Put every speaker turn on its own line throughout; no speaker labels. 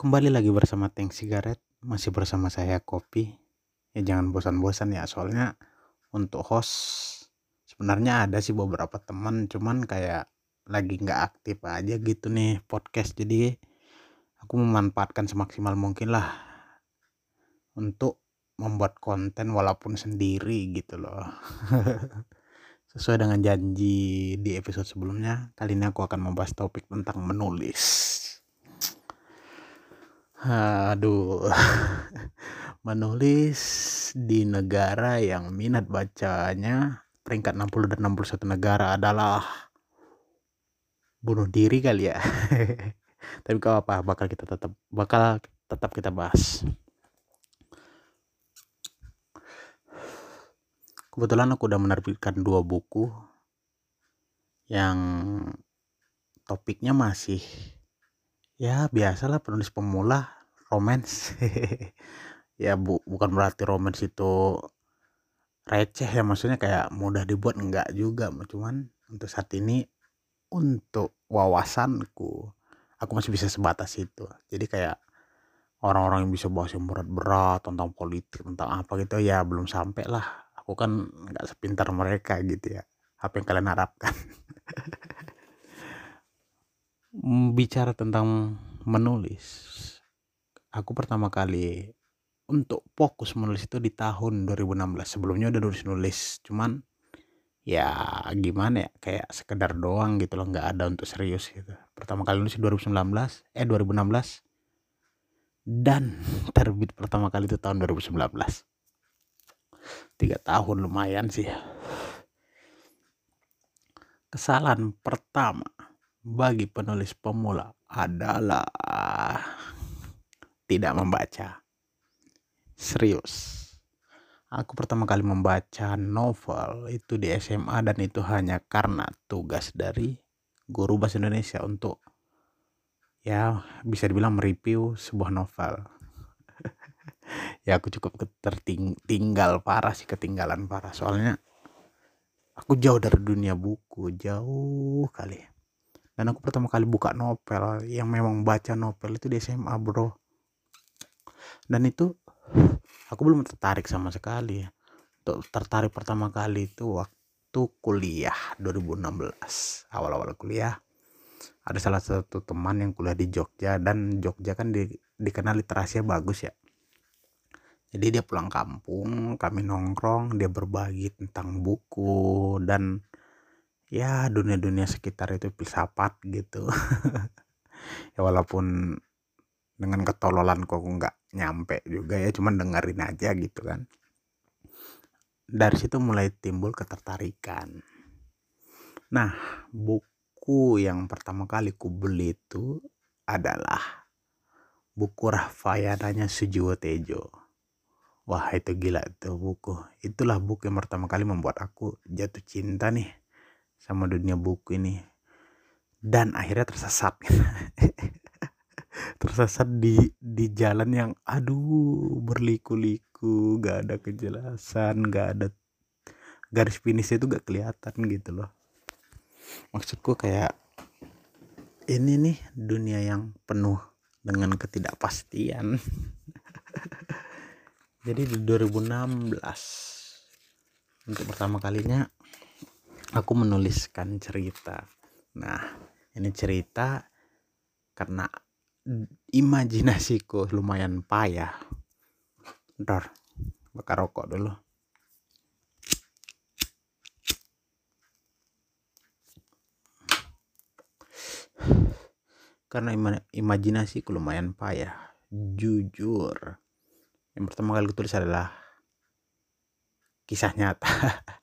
Kembali lagi bersama Tank Sigaret, masih bersama saya Kopi. Ya jangan bosan-bosan ya, soalnya untuk host sebenarnya ada sih beberapa teman, cuman kayak lagi nggak aktif aja gitu nih podcast. Jadi aku memanfaatkan semaksimal mungkin lah untuk membuat konten walaupun sendiri gitu loh. Sesuai dengan janji di episode sebelumnya, kali ini aku akan membahas topik tentang menulis. Aduh, menulis di negara yang minat bacanya peringkat 60 dan 61 negara adalah bunuh diri kali ya. Tapi kau apa bakal kita tetap bakal tetap kita bahas. Kebetulan aku udah menerbitkan dua buku yang topiknya masih ya biasalah penulis pemula romance. Ya bu bukan berarti romance itu receh ya maksudnya kayak mudah dibuat enggak juga cuman untuk saat ini untuk wawasanku aku masih bisa sebatas itu. Jadi kayak orang-orang yang bisa bahas yang berat-berat tentang politik tentang apa gitu ya belum sampai lah. Aku kan nggak sepintar mereka gitu ya apa yang kalian harapkan bicara tentang menulis. Aku pertama kali untuk fokus menulis itu di tahun 2016 sebelumnya udah nulis nulis cuman ya gimana ya kayak sekedar doang gitu loh nggak ada untuk serius gitu. Pertama kali nulis 2019 eh 2016 dan terbit pertama kali itu tahun 2019 tiga tahun lumayan sih. Kesalahan pertama bagi penulis pemula adalah tidak membaca. Serius. Aku pertama kali membaca novel itu di SMA dan itu hanya karena tugas dari guru bahasa Indonesia untuk ya bisa dibilang mereview sebuah novel. ya aku cukup tertinggal parah sih ketinggalan parah soalnya aku jauh dari dunia buku jauh kali dan aku pertama kali buka novel yang memang baca novel itu di SMA bro. Dan itu aku belum tertarik sama sekali. Untuk tertarik pertama kali itu waktu kuliah 2016 awal-awal kuliah ada salah satu teman yang kuliah di Jogja dan Jogja kan di, dikenal literasinya bagus ya. Jadi dia pulang kampung kami nongkrong dia berbagi tentang buku dan ya dunia-dunia sekitar itu filsafat gitu. Ya walaupun dengan ketololan kok nggak nyampe juga ya cuman dengerin aja gitu kan. Dari situ mulai timbul ketertarikan. Nah buku yang pertama kali ku beli itu adalah buku Rahfayananya Sujiwo Tejo. Wah itu gila tuh buku. Itulah buku yang pertama kali membuat aku jatuh cinta nih sama dunia buku ini. Dan akhirnya tersesat. Tersesat di di jalan yang aduh berliku-liku gak ada kejelasan gak ada garis finishnya itu gak kelihatan gitu loh. Maksudku kayak ini nih dunia yang penuh dengan ketidakpastian. Jadi di 2016 untuk pertama kalinya aku menuliskan cerita. Nah, ini cerita karena imajinasiku lumayan payah. Ntar, bakar rokok dulu. Karena ima imajinasiku lumayan payah. Jujur. Yang pertama kali tulis adalah kisah nyata.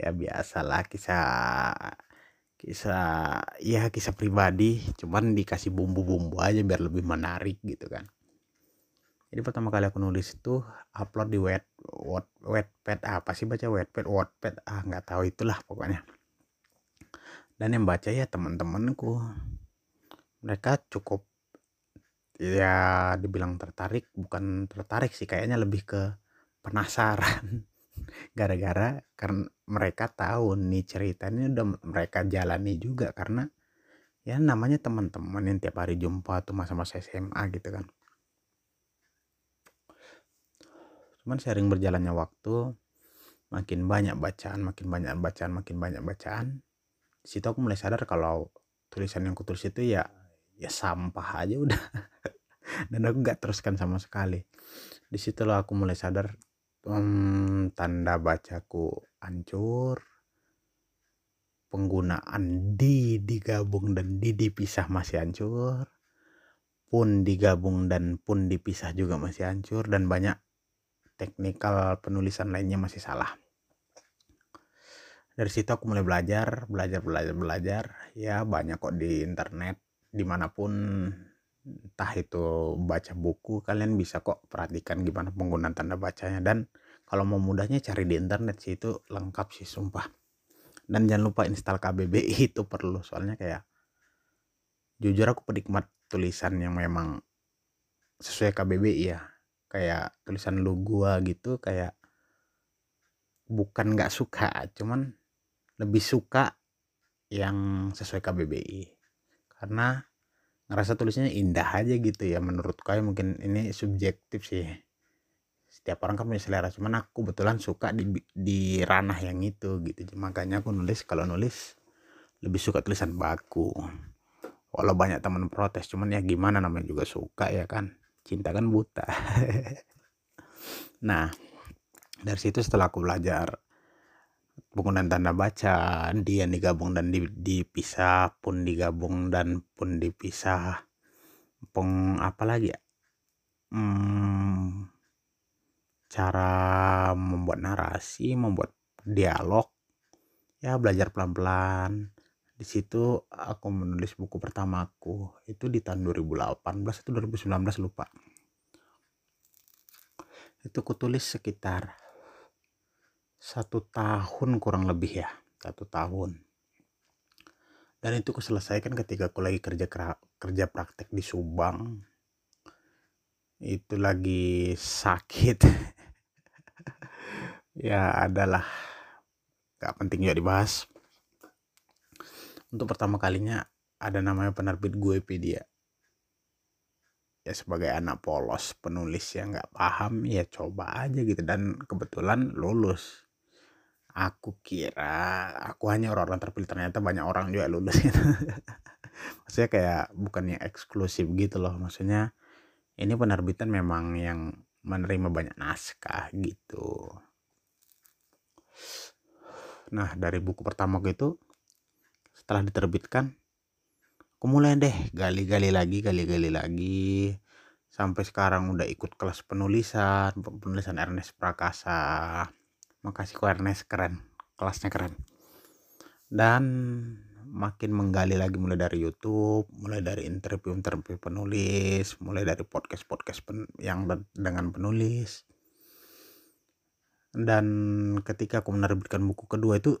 ya biasalah kisah kisah ya kisah pribadi. Cuman dikasih bumbu-bumbu aja biar lebih menarik gitu kan. Jadi pertama kali aku nulis itu upload di wet wet wetpad apa sih baca wetpad wetpad ah nggak tahu itulah pokoknya. Dan yang baca ya teman-temanku. Mereka cukup ya dibilang tertarik bukan tertarik sih kayaknya lebih ke penasaran gara-gara karena mereka tahu nih cerita ini udah mereka jalani juga karena ya namanya teman-teman yang tiap hari jumpa tuh masa-masa SMA gitu kan. Cuman sering berjalannya waktu makin banyak bacaan makin banyak bacaan makin banyak bacaan situ aku mulai sadar kalau tulisan yang kutulis itu ya ya sampah aja udah. Dan aku nggak teruskan sama sekali. Di situ loh aku mulai sadar hmm, tanda bacaku hancur. Penggunaan di digabung dan di dipisah masih hancur. Pun digabung dan pun dipisah juga masih hancur dan banyak teknikal penulisan lainnya masih salah. Dari situ aku mulai belajar belajar belajar belajar. Ya banyak kok di internet di mana pun entah itu baca buku kalian bisa kok perhatikan gimana penggunaan tanda bacanya. Dan kalau mau mudahnya cari di internet sih itu lengkap sih sumpah. Dan jangan lupa install KBBI itu perlu. Soalnya kayak jujur aku penikmat tulisan yang memang sesuai KBBI ya kayak tulisan lu gua gitu kayak bukan nggak suka cuman lebih suka yang sesuai KBBI karena ngerasa tulisannya indah aja gitu ya menurut kau mungkin ini subjektif sih. Setiap orang kan punya selera cuman aku kebetulan suka di, di ranah yang itu gitu. Makanya aku nulis kalau nulis lebih suka tulisan baku. Walau banyak teman protes cuman ya gimana namanya juga suka ya kan. Cinta kan buta. Nah dari situ setelah aku belajar penggunaan tanda baca dia digabung dan dipisah pun digabung dan pun dipisah. Peng apa lagi ya? Hmm, cara membuat narasi membuat dialog. Ya belajar pelan-pelan. Di situ aku menulis buku pertamaku. Itu di tahun 2018 atau 2019 lupa. Itu kutulis sekitar satu tahun kurang lebih ya satu tahun. Dan itu kuselesaikan ketika aku lagi kerja kerja praktek di Subang. Itu lagi sakit. Ya adalah gak penting juga dibahas. Untuk pertama kalinya ada namanya penerbit Guepedia. Ya sebagai anak polos penulis yang nggak paham ya coba aja gitu. Dan kebetulan lulus aku kira aku hanya orang-orang terpilih ternyata banyak orang juga lulus gitu. Maksudnya kayak bukannya eksklusif gitu loh maksudnya ini penerbitan memang yang menerima banyak naskah gitu. Nah dari buku pertama itu setelah diterbitkan aku mulai deh gali-gali lagi gali-gali lagi. Sampai sekarang udah ikut kelas penulisan penulisan Ernest Prakasa makasih ku Ernest. Keren. Kelasnya keren. Dan makin menggali lagi mulai dari YouTube mulai dari interview-interview penulis mulai dari podcast-podcast pen yang dengan penulis. Dan ketika aku menerbitkan buku kedua itu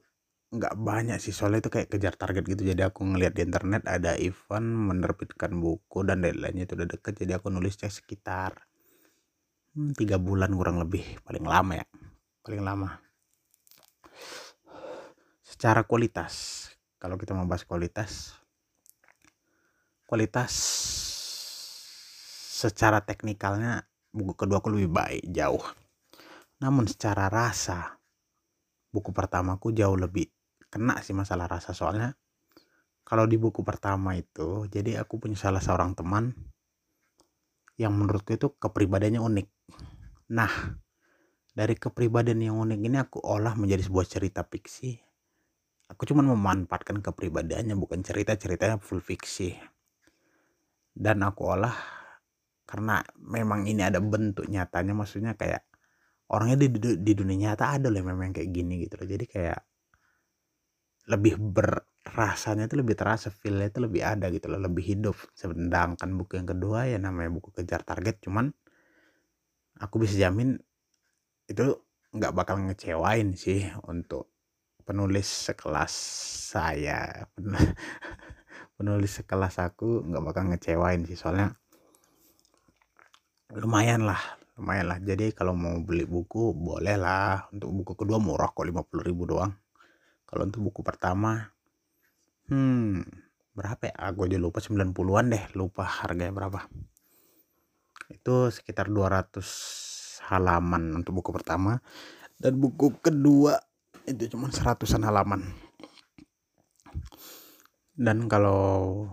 nggak banyak sih. Soalnya itu kayak kejar target gitu. Jadi aku ngeliat di internet ada event menerbitkan buku dan deadline-nya itu udah deket. Jadi aku nulisnya sekitar hmm, tiga bulan kurang lebih paling lama ya paling lama. Secara kualitas kalau kita mau bahas kualitas kualitas secara teknikalnya buku kedua aku lebih baik jauh. Namun secara rasa buku pertamaku jauh lebih kena sih masalah rasa. Soalnya kalau di buku pertama itu jadi aku punya salah seorang teman yang menurutku itu kepribadiannya unik. Nah dari kepribadian yang unik ini aku olah menjadi sebuah cerita fiksi. Aku cuma memanfaatkan kepribadiannya bukan cerita ceritanya full fiksi. Dan aku olah karena memang ini ada bentuk nyatanya maksudnya kayak orangnya di, di dunia nyata ada loh memang kayak gini gitu loh. Jadi kayak lebih berasanya itu lebih terasa feelnya itu lebih ada gitu loh lebih hidup. Sedangkan buku yang kedua ya namanya buku kejar target cuman aku bisa jamin itu nggak bakal ngecewain sih untuk penulis sekelas saya. Penulis sekelas aku nggak bakal ngecewain sih soalnya lumayan lah lumayan lah. Jadi kalau mau beli buku boleh lah. Untuk buku kedua murah kok 50 ribu doang. Kalau untuk buku pertama hmm berapa ya? Aku aja lupa 90-an deh. Lupa harganya berapa. Itu sekitar 200 halaman untuk buku pertama. Dan buku kedua itu cuma seratusan halaman. Dan kalau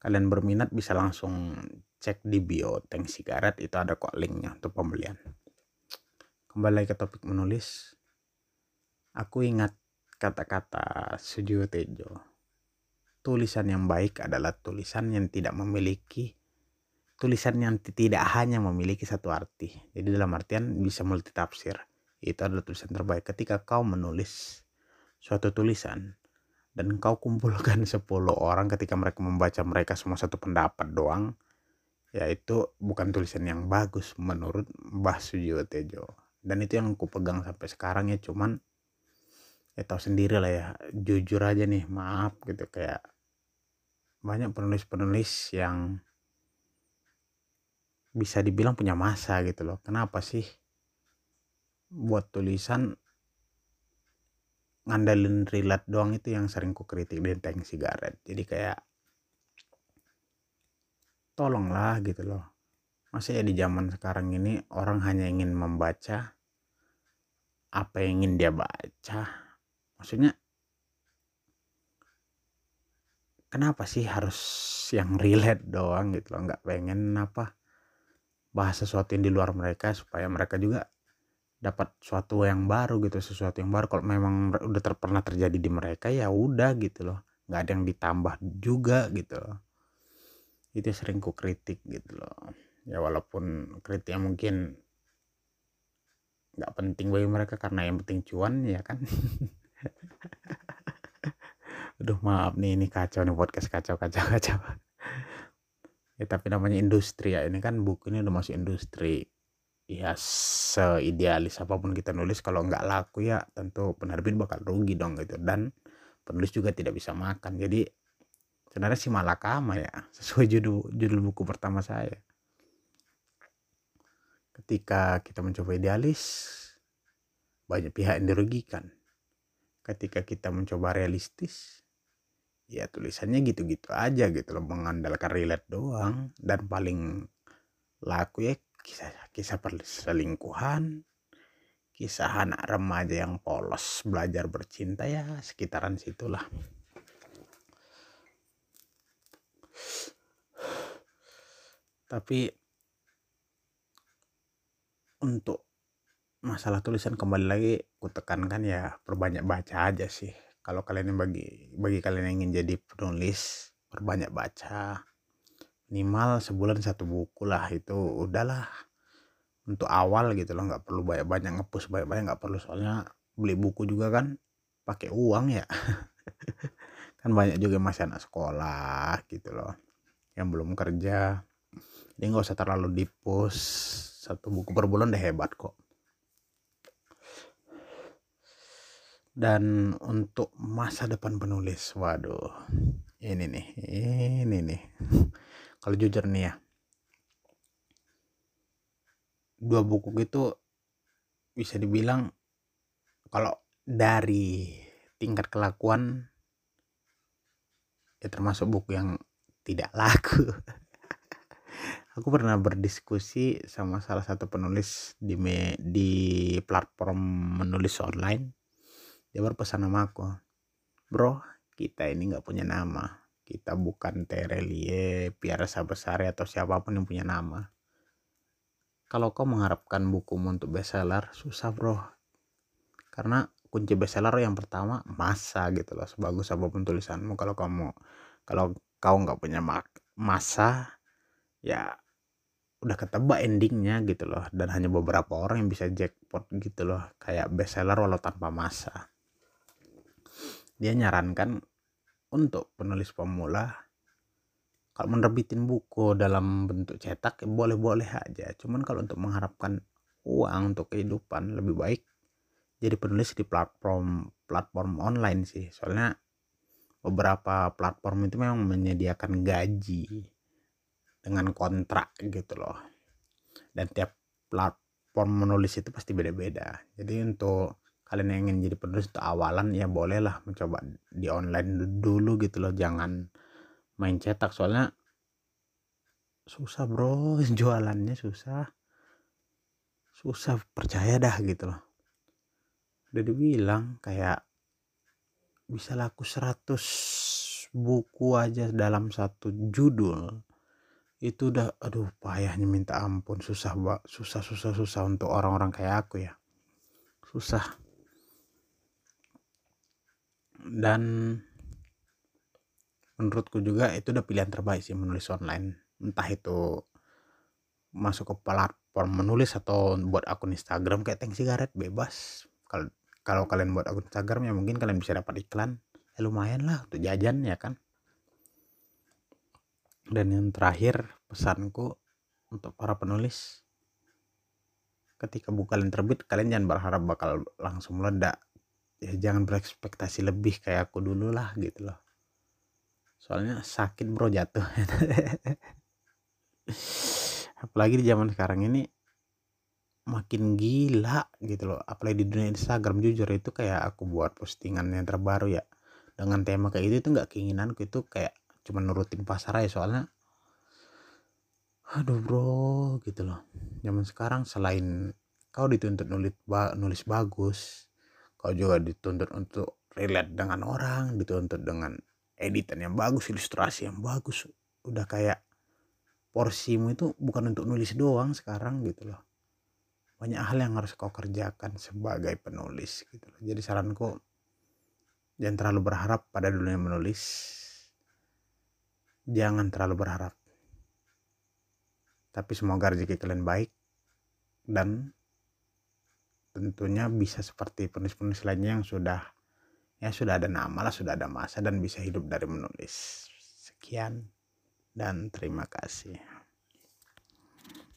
kalian berminat bisa langsung cek di bio tank sigaret itu ada kok linknya untuk pembelian. Kembali ke topik menulis. Aku ingat kata-kata Sujiwo Tejo tulisan yang baik adalah tulisan yang tidak memiliki tulisan yang tidak hanya memiliki satu arti. Jadi dalam artian bisa multitafsir. Itu adalah tulisan terbaik ketika kau menulis suatu tulisan dan kau kumpulkan 10 orang ketika mereka membaca mereka semua satu pendapat doang yaitu bukan tulisan yang bagus menurut Mbah Sujiwo Tejo dan itu yang aku pegang sampai sekarang ya cuman ya tahu sendiri lah ya jujur aja nih maaf gitu kayak banyak penulis-penulis yang bisa dibilang punya masa gitu loh. Kenapa sih buat tulisan ngandelin relate doang itu yang sering ku kritik di tank sigaret. Jadi kayak tolonglah gitu loh. Masa ya di zaman sekarang ini orang hanya ingin membaca apa yang ingin dia baca? Maksudnya kenapa sih harus yang relate doang gitu loh? Nggak pengen apa bahas sesuatu yang di luar mereka supaya mereka juga dapat sesuatu yang baru gitu sesuatu yang baru. Kalau memang udah ter pernah terjadi di mereka ya udah gitu loh. Nggak ada yang ditambah juga gitu. Loh itu sering ku kritik gitu loh. Ya walaupun kritiknya mungkin nggak penting bagi mereka karena yang penting cuan ya kan? Aduh maaf nih ini kacau nih podcast kacau kacau kacau ya tapi namanya industri ya. Ini kan buku ini udah masuk industri. Ya seidealis apa pun kita nulis kalau nggak laku ya tentu penerbit bakal rugi dong gitu. Dan penulis juga tidak bisa makan. Jadi sebenarnya si malakama ya sesuai judul judul buku pertama saya. Ketika kita mencoba idealis banyak pihak yang dirugikan. Ketika kita mencoba realistis ya tulisannya gitu-gitu aja gitu loh mengandalkan relate doang. Dan paling laku ya kisah kisah perselingkuhan kisah anak remaja yang polos belajar bercinta ya sekitaran situlah. Tapi untuk masalah tulisan kembali lagi kutekankan ya perbanyak baca aja sih kalau kalian yang bagi bagi kalian yang ingin jadi penulis perbanyak baca. Minimal sebulan satu buku lah itu udahlah. Untuk awal gitu loh nggak perlu banyak banyak ngepus banyak banyak nggak perlu. Soalnya beli buku juga kan pakai uang ya. Kan banyak juga masih anak sekolah gitu loh yang belum kerja. Jadi nggak usah terlalu dipus. Satu buku per bulan udah hebat kok dan untuk masa depan penulis waduh ini nih ini nih. Kalau jujur nih ya dua buku itu bisa dibilang kalau dari tingkat kelakuan ya termasuk buku yang tidak laku. Aku pernah berdiskusi sama salah satu penulis di me, di platform menulis online dia berpesan sama aku bro kita ini nggak punya nama. Kita bukan Terelie, Piara Sabesari atau siapa pun yang punya nama. Kalau kau mengharapkan bukumu untuk bestseller susah bro. Karena kunci bestseller yang pertama masa gitu loh. Sebagus apa pun tulisanmu kalau kamu kalau kau nggak punya masa ya udah ketebak endingnya gitu loh. Dan hanya beberapa orang yang bisa jackpot gitu loh. Kayak bestseller walau tanpa masa dia nyarankan untuk penulis pemula kalau menerbitin buku dalam bentuk cetak ya boleh-boleh aja. Cuman kalau untuk mengharapkan uang untuk kehidupan lebih baik jadi penulis di platform platform online sih. Soalnya beberapa platform itu memang menyediakan gaji dengan kontrak gitu loh. Dan tiap platform menulis itu pasti beda-beda. Jadi untuk kalian yang ingin jadi penulis untuk awalan ya bolehlah mencoba di online dulu gitu loh. Jangan main cetak soalnya susah bro. Jualannya susah. Susah percaya dah gitu loh. Udah dibilang kayak bisa laku 100 buku aja dalam satu judul itu udah aduh payahnya minta ampun. Susah susah susah susah untuk orang-orang kayak aku ya. Susah dan menurutku juga itu udah pilihan terbaik sih menulis online. Entah itu masuk ke platform menulis atau buat akun Instagram kayak Tank Sigaret bebas. Kalau kalau kalian buat akun Instagram ya mungkin kalian bisa dapat iklan. Ya lumayan lah untuk jajan ya kan? Dan yang terakhir pesanku untuk para penulis ketika buku kalian terbit kalian jangan berharap bakal langsung meledak ya jangan berekspektasi lebih kayak aku dulu lah gitu loh. Soalnya sakit bro jatuh. Apalagi di zaman sekarang ini makin gila gitu loh. Apalagi di dunia Instagram jujur itu kayak aku buat postingan yang terbaru ya. Dengan tema kayak itu itu nggak keinginanku. Itu kayak cuma nurutin pasar aja. Soalnya aduh bro gitu loh. Zaman sekarang selain kau dituntut nulis nulis bagus kau juga dituntut untuk relate dengan orang dituntut dengan editan yang bagus ilustrasi yang bagus. Udah kayak porsimu itu bukan untuk nulis doang sekarang gitu loh. Banyak hal yang harus kau kerjakan sebagai penulis gitu loh. Jadi saranku jangan terlalu berharap pada dunia menulis. Jangan terlalu berharap. Tapi semoga rezeki kalian baik dan tentunya bisa seperti penulis-penulis lainnya yang sudah ya sudah ada nama lah sudah ada masa dan bisa hidup dari menulis. Sekian dan terima kasih